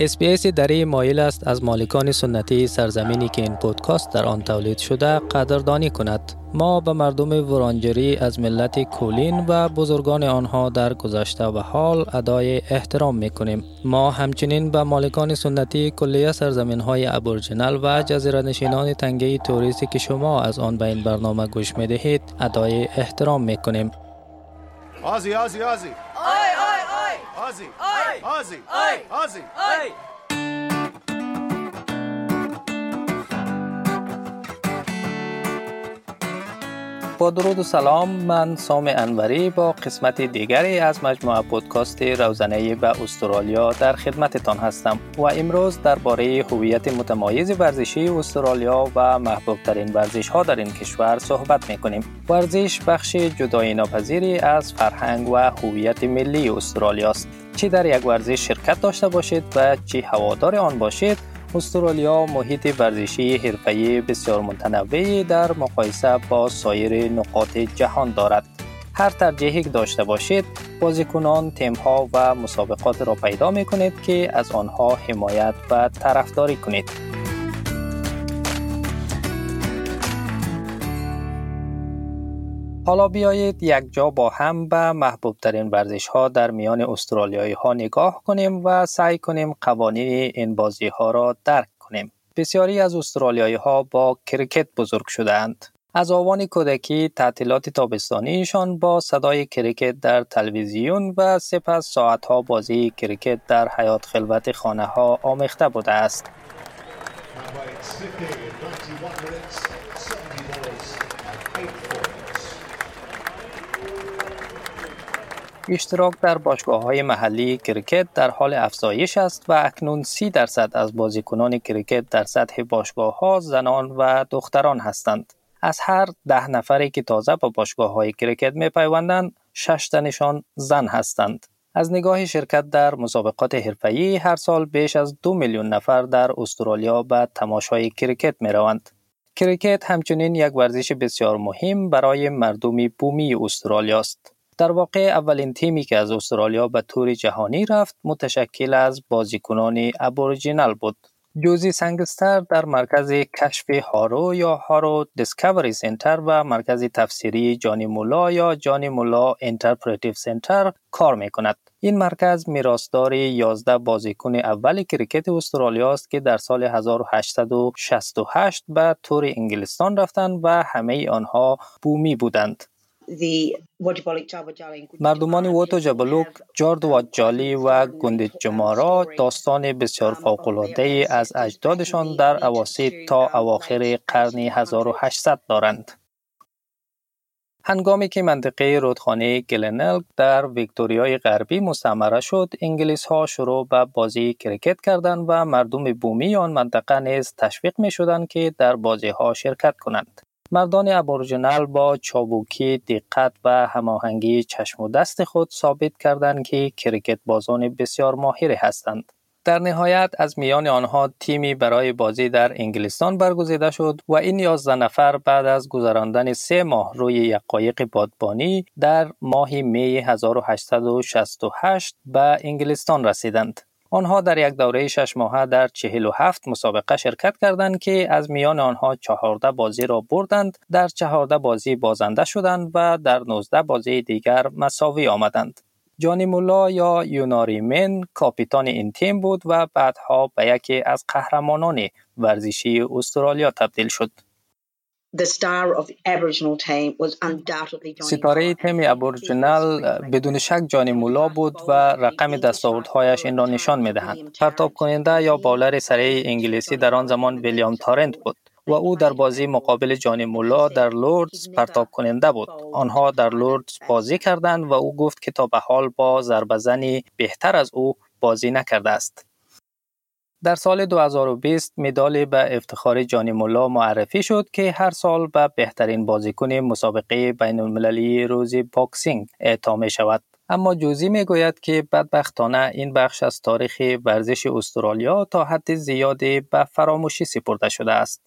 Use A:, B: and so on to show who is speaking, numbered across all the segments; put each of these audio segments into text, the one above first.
A: اسپیس دری مایل است از مالکان سنتی سرزمینی که این پودکاست در آن تولید شده قدردانی کند. ما به مردم ورانجری از ملت کولین و بزرگان آنها در گذشته و حال ادای احترام می کنیم. ما همچنین به مالکان سنتی کلیه سرزمین های ابورجنال و جزیره نشینان تنگه توریستی که شما از آن به این برنامه گوش می دهید ادای احترام می کنیم. Aussie Aussie Aussie Oi Oi Oi Aussie Oi Aussie Oi Aussie با درود و سلام من سام انوری با قسمت دیگری از مجموعه پودکاست روزنه به استرالیا در خدمتتان هستم و امروز درباره هویت متمایز ورزشی استرالیا و محبوب ترین ورزش ها در این کشور صحبت می کنیم. ورزش بخش جدای ناپذیری از فرهنگ و هویت ملی استرالیا است. چی در یک ورزش شرکت داشته باشید و چی هوادار آن باشید استرالیا محیط ورزشی حرفه‌ای بسیار متنوعی در مقایسه با سایر نقاط جهان دارد. هر ترجیحی داشته باشید، بازیکنان، تیم‌ها و مسابقات را پیدا می کنید که از آنها حمایت و طرفداری کنید. حالا بیایید یک جا با هم به محبوب ترین ورزش ها در میان استرالیایی ها نگاه کنیم و سعی کنیم قوانین این بازی ها را درک کنیم. بسیاری از استرالیایی ها با کرکت بزرگ شدهاند. از آوان کودکی تعطیلات تابستانیشان با صدای کرکت در تلویزیون و سپس ساعتها بازی کرکت در حیات خلوت خانه ها آمیخته بوده است. اشتراک در باشگاه های محلی کرکت در حال افزایش است و اکنون سی درصد از بازیکنان کرکت در سطح باشگاه ها زنان و دختران هستند. از هر ده نفری که تازه به باشگاه های کرکت می پیوندند، شش تنشان زن هستند. از نگاه شرکت در مسابقات حرفه‌ای هر سال بیش از دو میلیون نفر در استرالیا به تماشای کرکت می روند. کرکت همچنین یک ورزش بسیار مهم برای مردم بومی استرالیا است. در واقع اولین تیمی که از استرالیا به طور جهانی رفت متشکل از بازیکنان Aboriginal بود. جوزی سنگستر در مرکز کشف هارو یا هارو Discovery Centre و مرکز تفسیری جانی مولا یا جانی مولا Interpretive Centre کار می کند. این مرکز میراثدار 11 بازیکن اول کرکت استرالیا است که در سال 1868 به تور انگلستان رفتند و همه آنها بومی بودند. مردمان واتوجبلوک جارد و جالی و گند جمارا داستان بسیار فوق‌العاده از اجدادشان در اواسط تا اواخر قرن 1800 دارند. هنگامی که منطقه رودخانه گلنل در ویکتوریای غربی مستعمره شد، انگلیس ها شروع به بازی کرکت کردند و مردم بومی آن منطقه نیز تشویق می شدند که در بازی ها شرکت کنند. مردان Aboriginal با چابکی دقت و هماهنگی چشم و دست خود ثابت کردند که کرکت بازان بسیار ماهری هستند. در نهایت از میان آنها تیمی برای بازی در انگلستان برگزیده شد و این 11 نفر بعد از گذراندن سه ماه روی یک قایق بادبانی در ماه می 1868 به انگلستان رسیدند. آنها در یک دوره شش ماهه در 47 مسابقه شرکت کردند که از میان آنها 14 بازی را بردند، در 14 بازی بازنده شدند و در 19 بازی دیگر مساوی آمدند. جانی مولا یا یوناری من کاپیتان این تیم بود و بعدها به یکی از قهرمانان ورزشی استرالیا تبدیل شد. ستاره تیم ابورجینال بدون شک جانی مولا بود و رقم دستاوردهایش این را نشان می دهند. پرتاب کننده یا بالر سریع انگلیسی در آن زمان ویلیام تارنت بود. و او در بازی مقابل جانی مولا در لوردز پرتاب کننده بود. آنها در لوردز بازی کردند و او گفت که تا به حال با ضربزنی بهتر از او بازی نکرده است. در سال 2020 مدال به افتخار جانی مولا معرفی شد که هر سال به بهترین بازیکن مسابقه بین المللی روز Boxing اعطا می شود. اما جوزی می گوید که بدبختانه این بخش از تاریخ ورزش استرالیا تا حد زیادی به فراموشی سپرده شده است.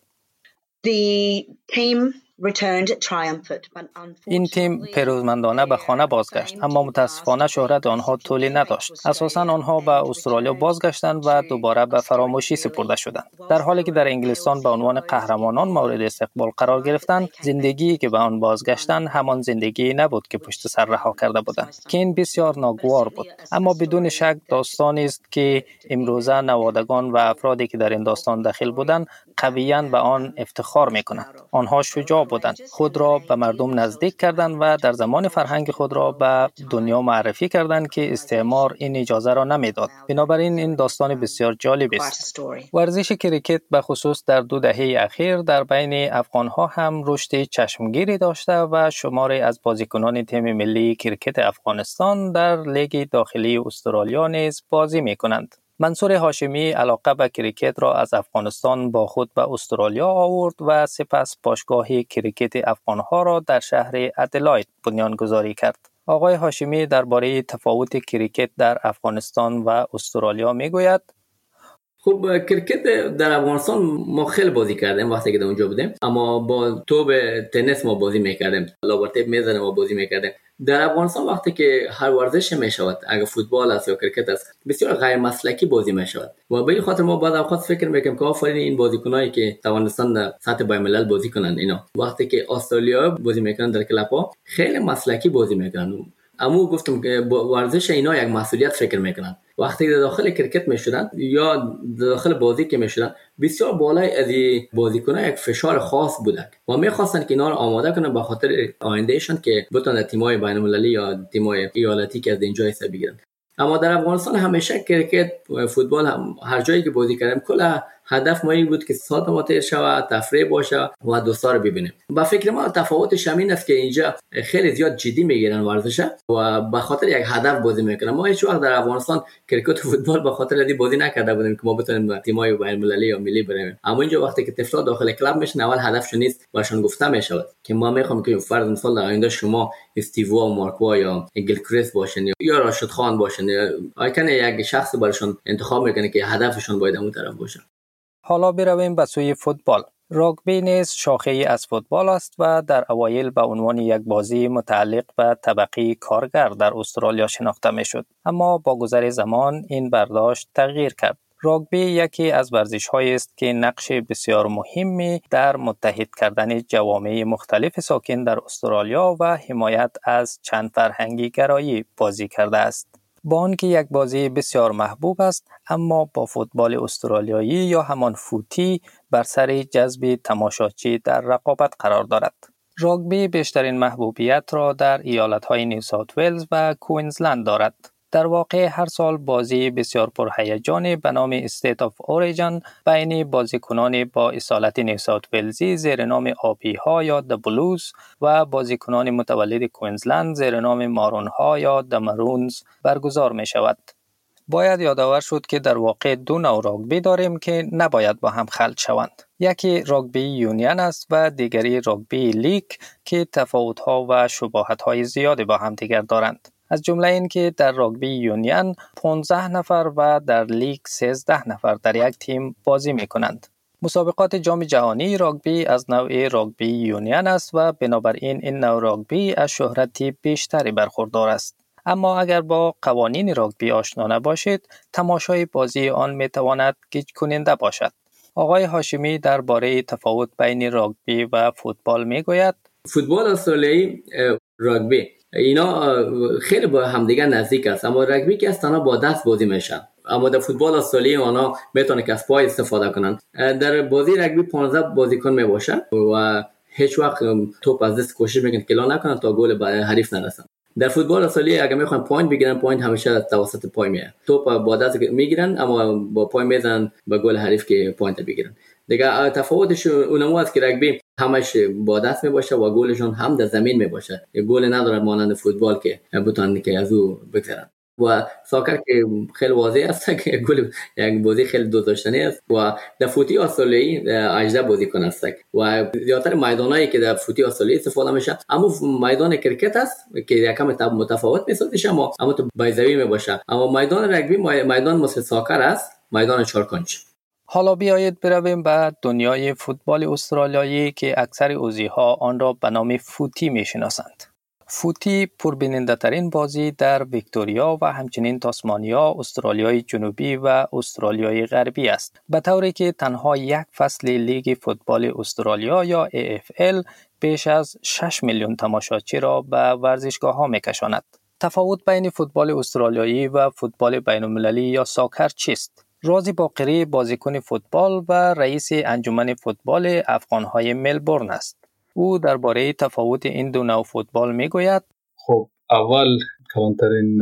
A: این تیم پیروزمندانه به خانه بازگشت اما متاسفانه شهرت آنها طولی نداشت. اساسا آنها به استرالیا بازگشتند و دوباره به فراموشی سپرده شدند. در حالی که در انگلستان به عنوان قهرمانان مورد استقبال قرار گرفتند زندگی که به آن بازگشتند همان زندگی نبود که پشت سر رها کرده بودند. که این بسیار ناگوار بود اما بدون شک داستانی است که امروزه نوادگان و افرادی که در این داستان داخل بودند قویا به آن افتخار می کنند آنها شجاع بودند. خود را به مردم نزدیک کردند و در زمان فرهنگ خود را به دنیا معرفی کردند که استعمار این اجازه را نمی‌داد. بنابراین این داستان بسیار جالب است. ورزش کریکت به خصوص در دو دهه اخیر در بین افغان ها هم رشد چشمگیری داشته و شماری از بازیکنان تیم ملی کریکت افغانستان در لیگ داخلی استرالیا نیز بازی می کنند منصور هاشمی علاقه به کریکت را از افغانستان با خود به استرالیا آورد و سپس باشگاه کریکت افغانها را در شهر ادلاید گذاری کرد. آقای هاشمی درباره تفاوت کریکت در افغانستان و استرالیا می گوید
B: خب کرکت در افغانستان ما خیلی بازی کردیم وقتی که اونجا بودیم. اما با توپ تنیس ما بازی می‌کردیم لابرتیپ می‌زنه ما بازی می‌کردیم. در افغانستان وقتی که هر ورزش می شود اگر فوتبال است یا کرکت است بسیار غیر مسلکی بازی می شود و به این خاطر ما بعضی اوقات فکر می‌کنیم که آفرین این بازیکنایی که توانستن در سطح بین الملل بازی کنند. اینا وقتی که استرالیا بازی می‌کنن در club ها خیلی مسلکی بازی می‌کنن اما گفتم که ورزش اینا یک مسئولیت فکر می‌کنن وقتی در داخل کرکت می‌شدن یا داخل بازی که می‌شدن بسیار بالای از بازیکن یک فشار خاص بودن و می‌خواستن که اینا رو آماده کنن به خاطر آیندهشان که بتونن تیمای بین المللی یا تیمای ایالتی که از اینجا حساب بگیرن اما در افغانستان همیشه کرکت فوتبال هم هر جایی که بازی کردیم کلا هدف ما این بود که ساعت ما شود تفریح باشه و دوستا رو ببینیم. با فکر ما تفاوتش همین است که اینجا خیلی زیاد جدی می‌گیرن ورزش و به خاطر یک هدف بازی می‌کنن. ما هیچ وقت در افغانستان کرکت و فوتبال به خاطر ازی بازی نکرده بودیم که ما بتونیم تیمای بین المللی یا ملی بریم اما اینجا وقتی که طفلا داخل club میشن اول هدفشون نیست برشون گفته می‌شود که ما می‌خوام که فرض مثال در آینده شما استیو وا و مارک وا یا کریس باشن یا راشد خان باشن یا یک شخص برشون انتخاب می‌کنه که هدفشون باید اون طرف باشه.
A: حالا برویم به سوی فوتبال. راگبی نیز شاخه از فوتبال است و در اوایل به عنوان یک بازی متعلق به طبقه کارگر در استرالیا شناخته می شد. اما با گذر زمان این برداشت تغییر کرد. راگبی یکی از ورزش است که نقش بسیار مهمی در متحد کردن جوامع مختلف ساکن در استرالیا و حمایت از چند فرهنگی گرایی بازی کرده است. با آنکه یک بازی بسیار محبوب است اما با فوتبال استرالیایی یا همان فوتی بر سر جذب تماشاچی در رقابت قرار دارد. راگبی بیشترین محبوبیت را در ایالتهای نیوساوت ولز و کوینزلند دارد. در واقع هر سال بازی بسیار پرهیجانی به نام State of Origin بین بازیکنان با اصالت نیوساوت ولزی زیر نام آبی ها یا the Blues و بازیکنان متولد کوینزلند زیر نام Maroon ها یا the Maroons برگزار می شود. باید یادآور شد که در واقع دو نوع راگبی داریم که نباید با هم خلط شوند. یکی راگبی یونین است و دیگری راگبی لیگ که تفاوت ها و شباهت های زیادی با هم دیگر دارند. از جمله اینکه در راگبی یونین 15 نفر و در لیگ 13 نفر در یک تیم بازی می کنند. مسابقات جام جهانی راگبی از نوع راگبی یونین است و بنابراین این نوع راگبی از شهرتی بیشتری برخوردار است. اما اگر با قوانین راگبی آشنا نباشید تماشای بازی آن می تواند گیج کننده باشد آقای هاشمی درباره تفاوت بین راگبی و فوتبال می گوید
B: فوتبال استرالیایی راگبی اینا خیلی با همدیگه نزدیک است اما رگبی که است با دست بازی میشن. اما در فوتبال استرالی آنها می‌تونه که از پای استفاده کنند در بازی رگبی 15 بازیکن می باشن و هیچ وقت توپ از دست کوشش می‌کنن که نکنن تا گل به حریف نرسن. در فوتبال استرالی اگر می‌خوان point بگیرن point همیشه از توسط پای میاد توپ با دست می‌گیرن اما با پای می‌زنن به گل حریف که point بگیرن. دیگه تفاوتش اونمو است که راگبی همش با دست می باشه و گلشون هم در زمین می باشه یه گل نداره مانند فوتبال که بتونن که از او بگذرن و soccer که خیلی واضح است که گل یک بازی خیلی دوست داشتنی است و در فوتی استرالیایی 18 بازیکن است. و زیادتر میدانایی که در فوتی استرالیایی استفاده میشه. اما میدان کرکت است که یکم متفاوت میسازش اما اما تو بایزوی می باشه اما میدان رگبی میدان مثل ساکر است میدان چارکنچ
A: حالا بیایید برویم به دنیای فوتبال استرالیایی که اکثر ها آن را به نام فوتی می شناسند. فوتی پربیننده ترین بازی در ویکتوریا و همچنین تاسمانیا، استرالیای جنوبی و استرالیای غربی است. به طوری که تنها یک فصل لیگ فوتبال استرالیا یا AFL بیش از 6 میلیون تماشاچی را به ورزشگاه ها می کشاند. تفاوت بین فوتبال استرالیایی و فوتبال بین المللی یا ساکر چیست؟ رازی باقری بازیکن فوتبال و رئیس انجمن فوتبال افغانهای ملبورن است. او درباره تفاوت این دو نوع فوتبال می گوید
C: خب اول کلانترین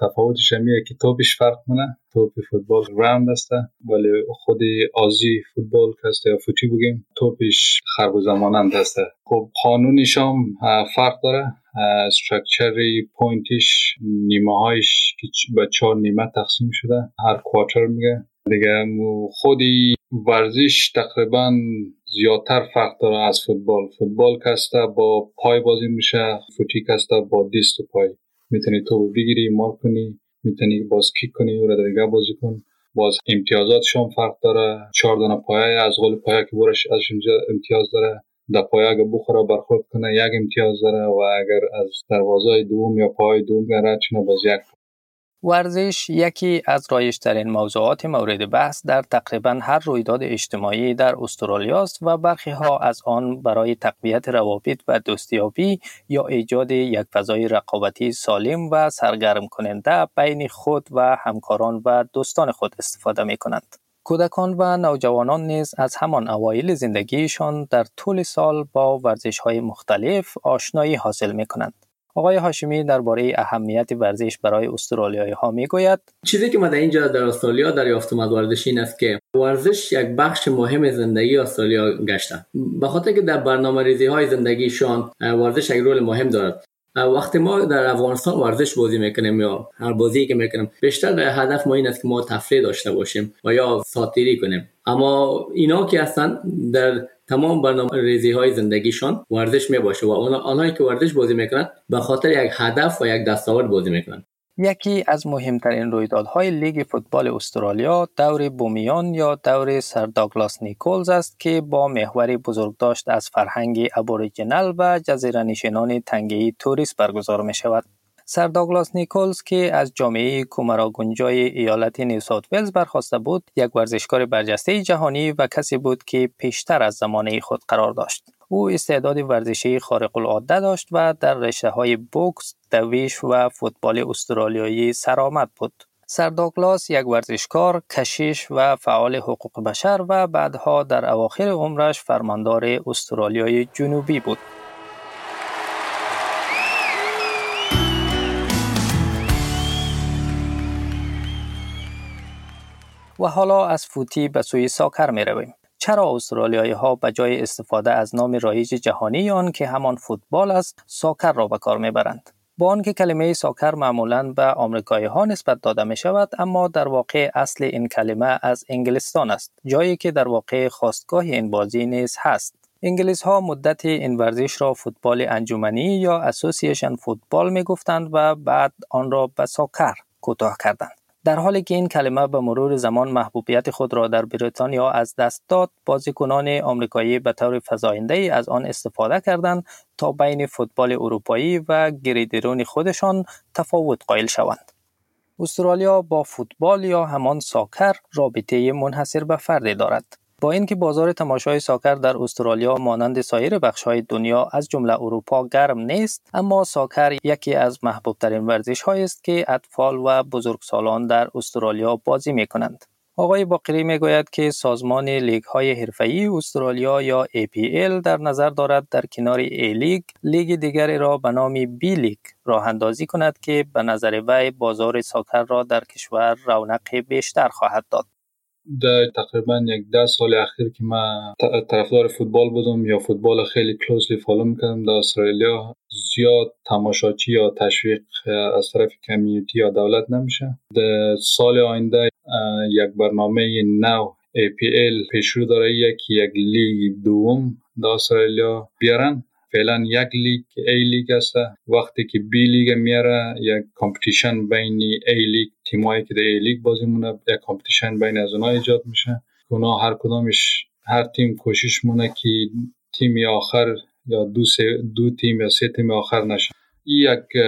C: تفاوتش همیه که توپش فرق منه توپ فوتبال راوند است ولی خود آزی فوتبال که یا فوتی بگیم توپش خرب زمانند است. خب قانونش هم فرق داره. استرکچری پوینتش نیمه هایش که به چهار نیمه تقسیم شده. هر کوارتر میگه. دیگه خودی ورزش تقریبا زیادتر فرق داره از فوتبال. فوتبال کسته با پای بازی میشه. فوتی کسته با دیست و پای. می‌تونی تو بگیری مار کنی می‌تونی باز کیک کنی را دیگه بازی کن. باز امتیازات شام فرق داره. چهار دانه پایه از غول پایه که برش از امتیاز داره. در پایه اگه بخوره برخورد کنه یک امتیاز داره. و اگر از دروازه دوم یا پای دوم رد چنه باز یک
A: ورزش یکی از رایشترین موضوعات مورد بحث در تقریبا هر رویداد اجتماعی در استرالیا است و برخی ها از آن برای تقویت روابط و دوستیابی یا ایجاد یک فضای رقابتی سالم و سرگرم کننده بین خود و همکاران و دوستان خود استفاده می کنند. کودکان و نوجوانان نیز از همان اوایل زندگیشان در طول سال با ورزش های مختلف آشنایی حاصل می کنند. آقای هاشمی درباره اهمیت ورزش برای استرالیایی ها می‌گوید.
B: چیزی که ما در اینجا در استرالیا دریافت اومد ورزش این است که ورزش یک بخش مهم زندگی استرالیا گشته. به خاطر که در برنامه ریزی های زندگیشان ورزش یک رول مهم دارد. وقتی ما در افغانستان ورزش بازی می‌کنیم یا هر بازی که می‌کنیم بیشتر هدف ما این است که ما تفریح داشته باشیم و یا ساتیری کنیم. اما اینا که هستن در تمام برنامه ریزی های زندگیشان ورزش می باشه و آنهایی که ورزش بازی می‌کنند به خاطر یک هدف و یک دستاورد بازی می‌کنند
A: یکی از مهمترین رویدادهای لیگ فوتبال استرالیا دور بومیان یا دور سر داگلاس نیکولز است که با محور بزرگداشت از فرهنگ ابوریجینال و جزیره نشینان تنگی توریست برگزار می شود. سر داگلاس نیکولز که از جامعه کومراگنجای ایالت نیو ساوت ولز برخواسته بود یک ورزشکار برجسته جهانی و کسی بود که پیشتر از زمانه خود قرار داشت او استعداد ورزشی خارق العاده داشت و در رشته های بوکس، دوش و فوتبال استرالیایی سرآمد بود. سر داگلاس یک ورزشکار، کشیش و فعال حقوق بشر و بعدها در اواخر عمرش فرماندار استرالیای جنوبی بود. و حالا از فوتی به سوی ساکر می رویم. چرا استرالیایی ها به جای استفاده از نام رایج جهانی آن که همان فوتبال است ساکر را به کار می برند؟ با آنکه کلمه ساکر معمولا به آمریکایی ها نسبت داده می شود اما در واقع اصل این کلمه از انگلستان است جایی که در واقع خواستگاه این بازی نیز هست انگلیس ها مدت این ورزش را فوتبال انجمنی یا اسوسییشن فوتبال می گفتند و بعد آن را به ساکر کوتاه کردند در حالی که این کلمه به مرور زمان محبوبیت خود را در بریتانیا از دست داد بازیکنان آمریکایی به طور فزاینده ای از آن استفاده کردند تا بین فوتبال اروپایی و گریدرون خودشان تفاوت قائل شوند. استرالیا با فوتبال یا همان ساکر رابطه منحصر به فردی دارد. با اینکه بازار تماشای ساکر در استرالیا مانند سایر بخش‌های دنیا از جمله اروپا گرم نیست اما ساکر یکی از محبوب ترین ورزش است که اطفال و بزرگسالان در استرالیا بازی می کنند. آقای باقری می گوید که سازمان لیگ های حرفه‌ای استرالیا یا APL در نظر دارد در کنار ای لیگ لیگ دیگری را به نام B League راه اندازی کند که به نظر وی بازار soccer را در کشور رونق بیشتر خواهد داد.
C: در تقریبا یک ده سال اخیر که من طرفدار فوتبال بودم یا فوتبال خیلی closely follow می‌کردم در استرالیا. زیاد تماشاچی یا تشویق از طرف community یا دولت نمیشه. در سال آینده یک برنامه نو APL پیشرو داره یکی یک لیگ دوم در استرالیا بیارن. فعلا یک لیگ A League است. وقتی که B League میاره یک competition بین A League تیمایی که در A League بازی مونه یک competition بین از اونها ایجاد میشه. اونا هر کدامش هر تیم کوشش مونه که تیم آخر یا دو, دو تیم یا سه تیم آخر نشن این یک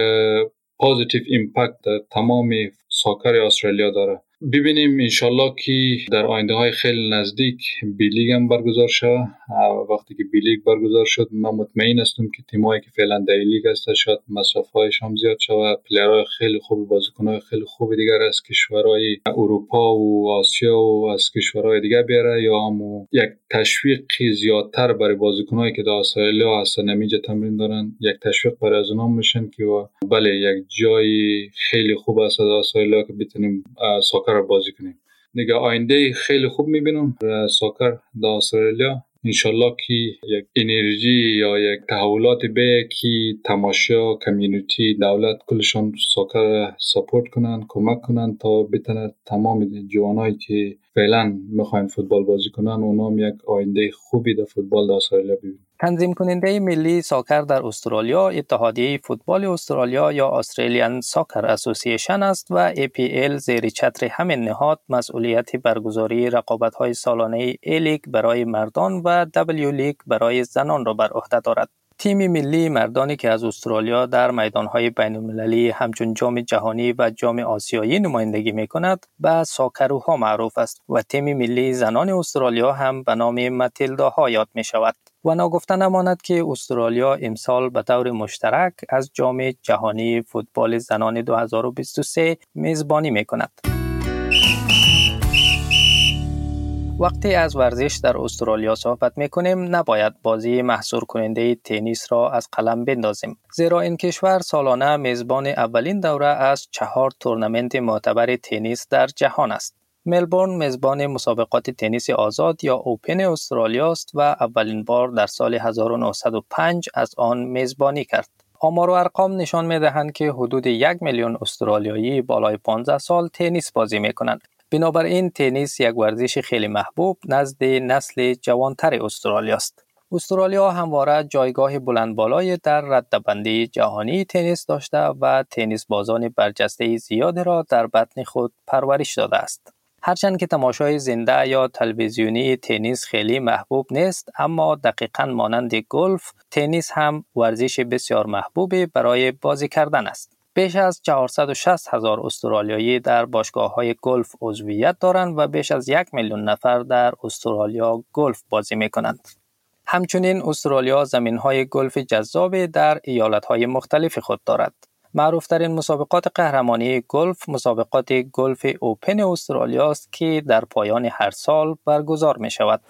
C: positive impact در تمام soccer استرالیا داره. ببینیم انشالله که در آینده های خیلی نزدیک بیلیگ هم برگزار شد وقتی که بیلیگ برگزار شد من مطمئن هستم که تیمایی که فعلا در لیگ هست شاید مسافه هایش هم زیاد شود های خیلی خوب بازیکن های خیلی خوب دیگر از کشورهای اروپا و آسیا و از کشورهای دیگر بیاره یا هم یک تشویق زیادتر برای بازیکنهایی که در استرالیا هستن نمیجا تمرین دارن یک تشویق برای از اونها میشن که بله یک جای خیلی خوب است در استرالیا که بتونیم soccer soccer بازی کنیم. دیگه آینده خیلی خوب می‌بینم soccer در استرالیا. انشالله که یک انرژی یا یک تحولات به که تماشا community دولت کلشان soccer support کنن کمک کنن تا بتونه تمام جوانایی که فعلا می‌خواین فوتبال بازی کنن اونام یک آینده خوبی در فوتبال در استرالیا ببینن.
A: تنظیم کننده ملی soccer در استرالیا اتحادیه فوتبال استرالیا یا Australian Soccer Association است و APL زیر چتر همین نهاد مسئولیت برگزاری رقابت های سالانه لیگ برای مردان و W League برای زنان را بر عهده دارد. تیم ملی مردانی که از استرالیا در میدانهای بین المللی همچون جام جهانی و جام آسیایی نمایندگی می کند به ساکروها معروف است و تیم ملی زنان استرالیا هم به نام متیلداها یاد می شود. و ناگفته نماند که استرالیا امسال به طور مشترک از جام جهانی فوتبال زنان 2023 میزبانی می کند. وقتی از ورزش در استرالیا صحبت می کنیم نباید بازی محصور کننده تنیس را از قلم بندازیم زیرا این کشور سالانه میزبان اولین دوره از چهار تورنمنت معتبر تنیس در جهان است ملبورن میزبان مسابقات تنیس آزاد یا اوپن استرالیا است و اولین بار در سال 1905 از آن میزبانی کرد. آمار و ارقام نشان می دهند که حدود یک میلیون استرالیایی بالای 15 سال تنیس بازی می کنند. بنابراین تنیس یک ورزش خیلی محبوب نزد نسل جوانتر استرالیا است. استرالیا همواره جایگاه بلند بالای در ردبندی جهانی تنیس داشته و تنیس بازان برجسته زیادی را در بطن خود پرورش داده است. هرچند که تماشای زنده یا تلویزیونی تنیس خیلی محبوب نیست اما دقیقا مانند گلف تنیس هم ورزش بسیار محبوبی برای بازی کردن است بیش از 460 هزار استرالیایی در باشگاه های گلف عضویت دارند و بیش از یک میلیون نفر در استرالیا گلف بازی می کنند. همچنین استرالیا زمین های گلف جذابی در ایالت های مختلف خود دارد. معروفترین مسابقات قهرمانی گلف مسابقات گلف اوپن استرالیا است که در پایان هر سال برگزار می شود.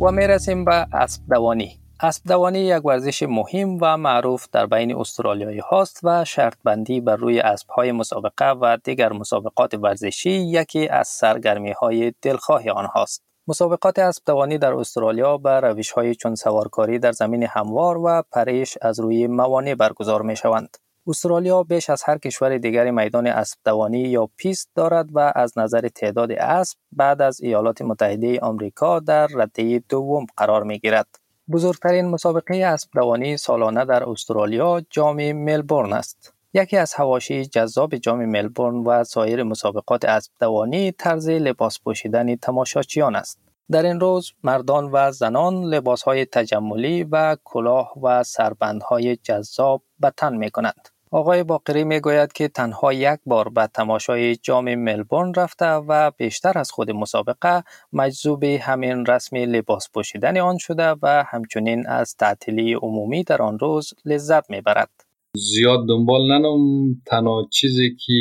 A: و می رسیم به اسب دوانی. اسب دوانی یک ورزش مهم و معروف در بین استرالیایی هاست و شرط بندی بر روی اسب های مسابقه و دیگر مسابقات ورزشی یکی از سرگرمی های دلخواه آنهاست. مسابقات اسبدوانی در استرالیا به روش های چون سوارکاری در زمین هموار و پریش از روی موانع برگزار می شوند. استرالیا بیش از هر کشور دیگری میدان اسبدوانی یا پیست دارد و از نظر تعداد اسب بعد از ایالات متحده آمریکا در رده دوم قرار می گیرد. بزرگترین مسابقه اسبدوانی سالانه در استرالیا جام ملبورن است. یکی از هواشی جذاب جام ملبورن و سایر مسابقات اسب دوانی طرز لباس پوشیدن تماشاچیان است. در این روز مردان و زنان لباس های تجملی و کلاه و سربندهای جذاب به تن می کنند. آقای باقری می گوید که تنها یک بار به تماشای جام ملبورن رفته و بیشتر از خود مسابقه مجذوب همین رسم لباس پوشیدن آن شده و همچنین از تعطیلی عمومی در آن روز لذت می برد.
C: زیاد دنبال ننم. تنها چیزی که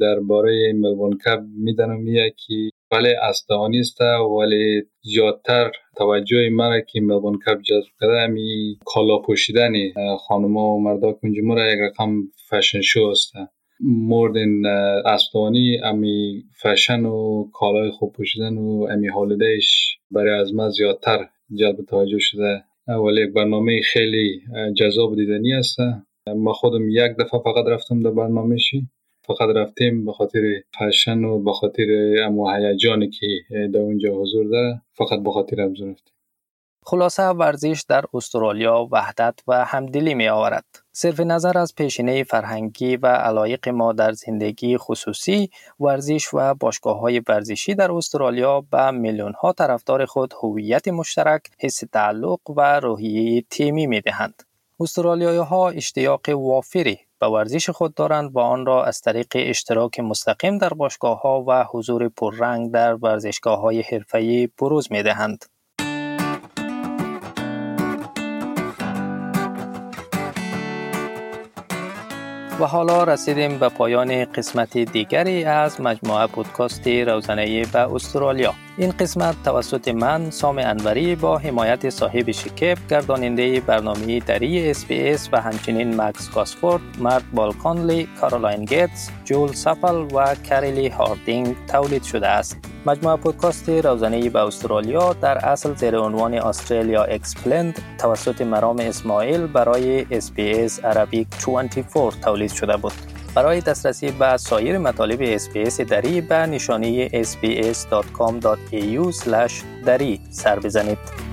C: درباره ملبورن کپ میدنم میه که ولی استوانی است ولی زیادتر توجه مرا که ملبورن کپ جذب کرده امی کالا پوشیدن خانما و مردا کنجمو را یک رقم فشن شو است. موردن استوانی امی فشن و کالای خوب پوشیدن و امی هالدهش برای از ما زیادتر جلب توجه شده. ولی برنامه خیلی جذاب دیدنی است. ما خودم یک دفعه فقط رفتم در برنامهشی فقط رفتیم به خاطر فشن و به خاطر امو هیجانی که در اونجا حضور داره فقط به خاطر رفتیم
A: خلاصه ورزش در استرالیا وحدت و همدلی می آورد. صرف نظر از پیشینه فرهنگی و علایق ما در زندگی خصوصی، ورزش و باشگاه های ورزشی در استرالیا به میلیون ها طرفدار خود هویت مشترک، حس تعلق و روحیه تیمی می دهند. استرالیایی ها اشتیاق وافری به ورزش خود دارند و آن را از طریق اشتراک مستقیم در باشگاه ها و حضور پررنگ در ورزشگاه های حرفه‌ای بروز می دهند. و حالا رسیدیم به پایان قسمت دیگری از مجموعه پودکاست روزنه به استرالیا این قسمت توسط من سام انوری با حمایت صاحب شکیب گرداننده برنامه دری اس و همچنین مکس گاسفورد، مرد بالکانلی، کارولاین گیتس، جول سپل و کریلی هاردینگ تولید شده است. مجموعه پودکاست روزنه به استرالیا در اصل زیر عنوان Australia Explained توسط مرام اسماعیل برای SBS Arabic 24 تولید شده بود. برای دسترسی به سایر مطالب اسپیس دری به نشانی sbs.com.au دری سر بزنید.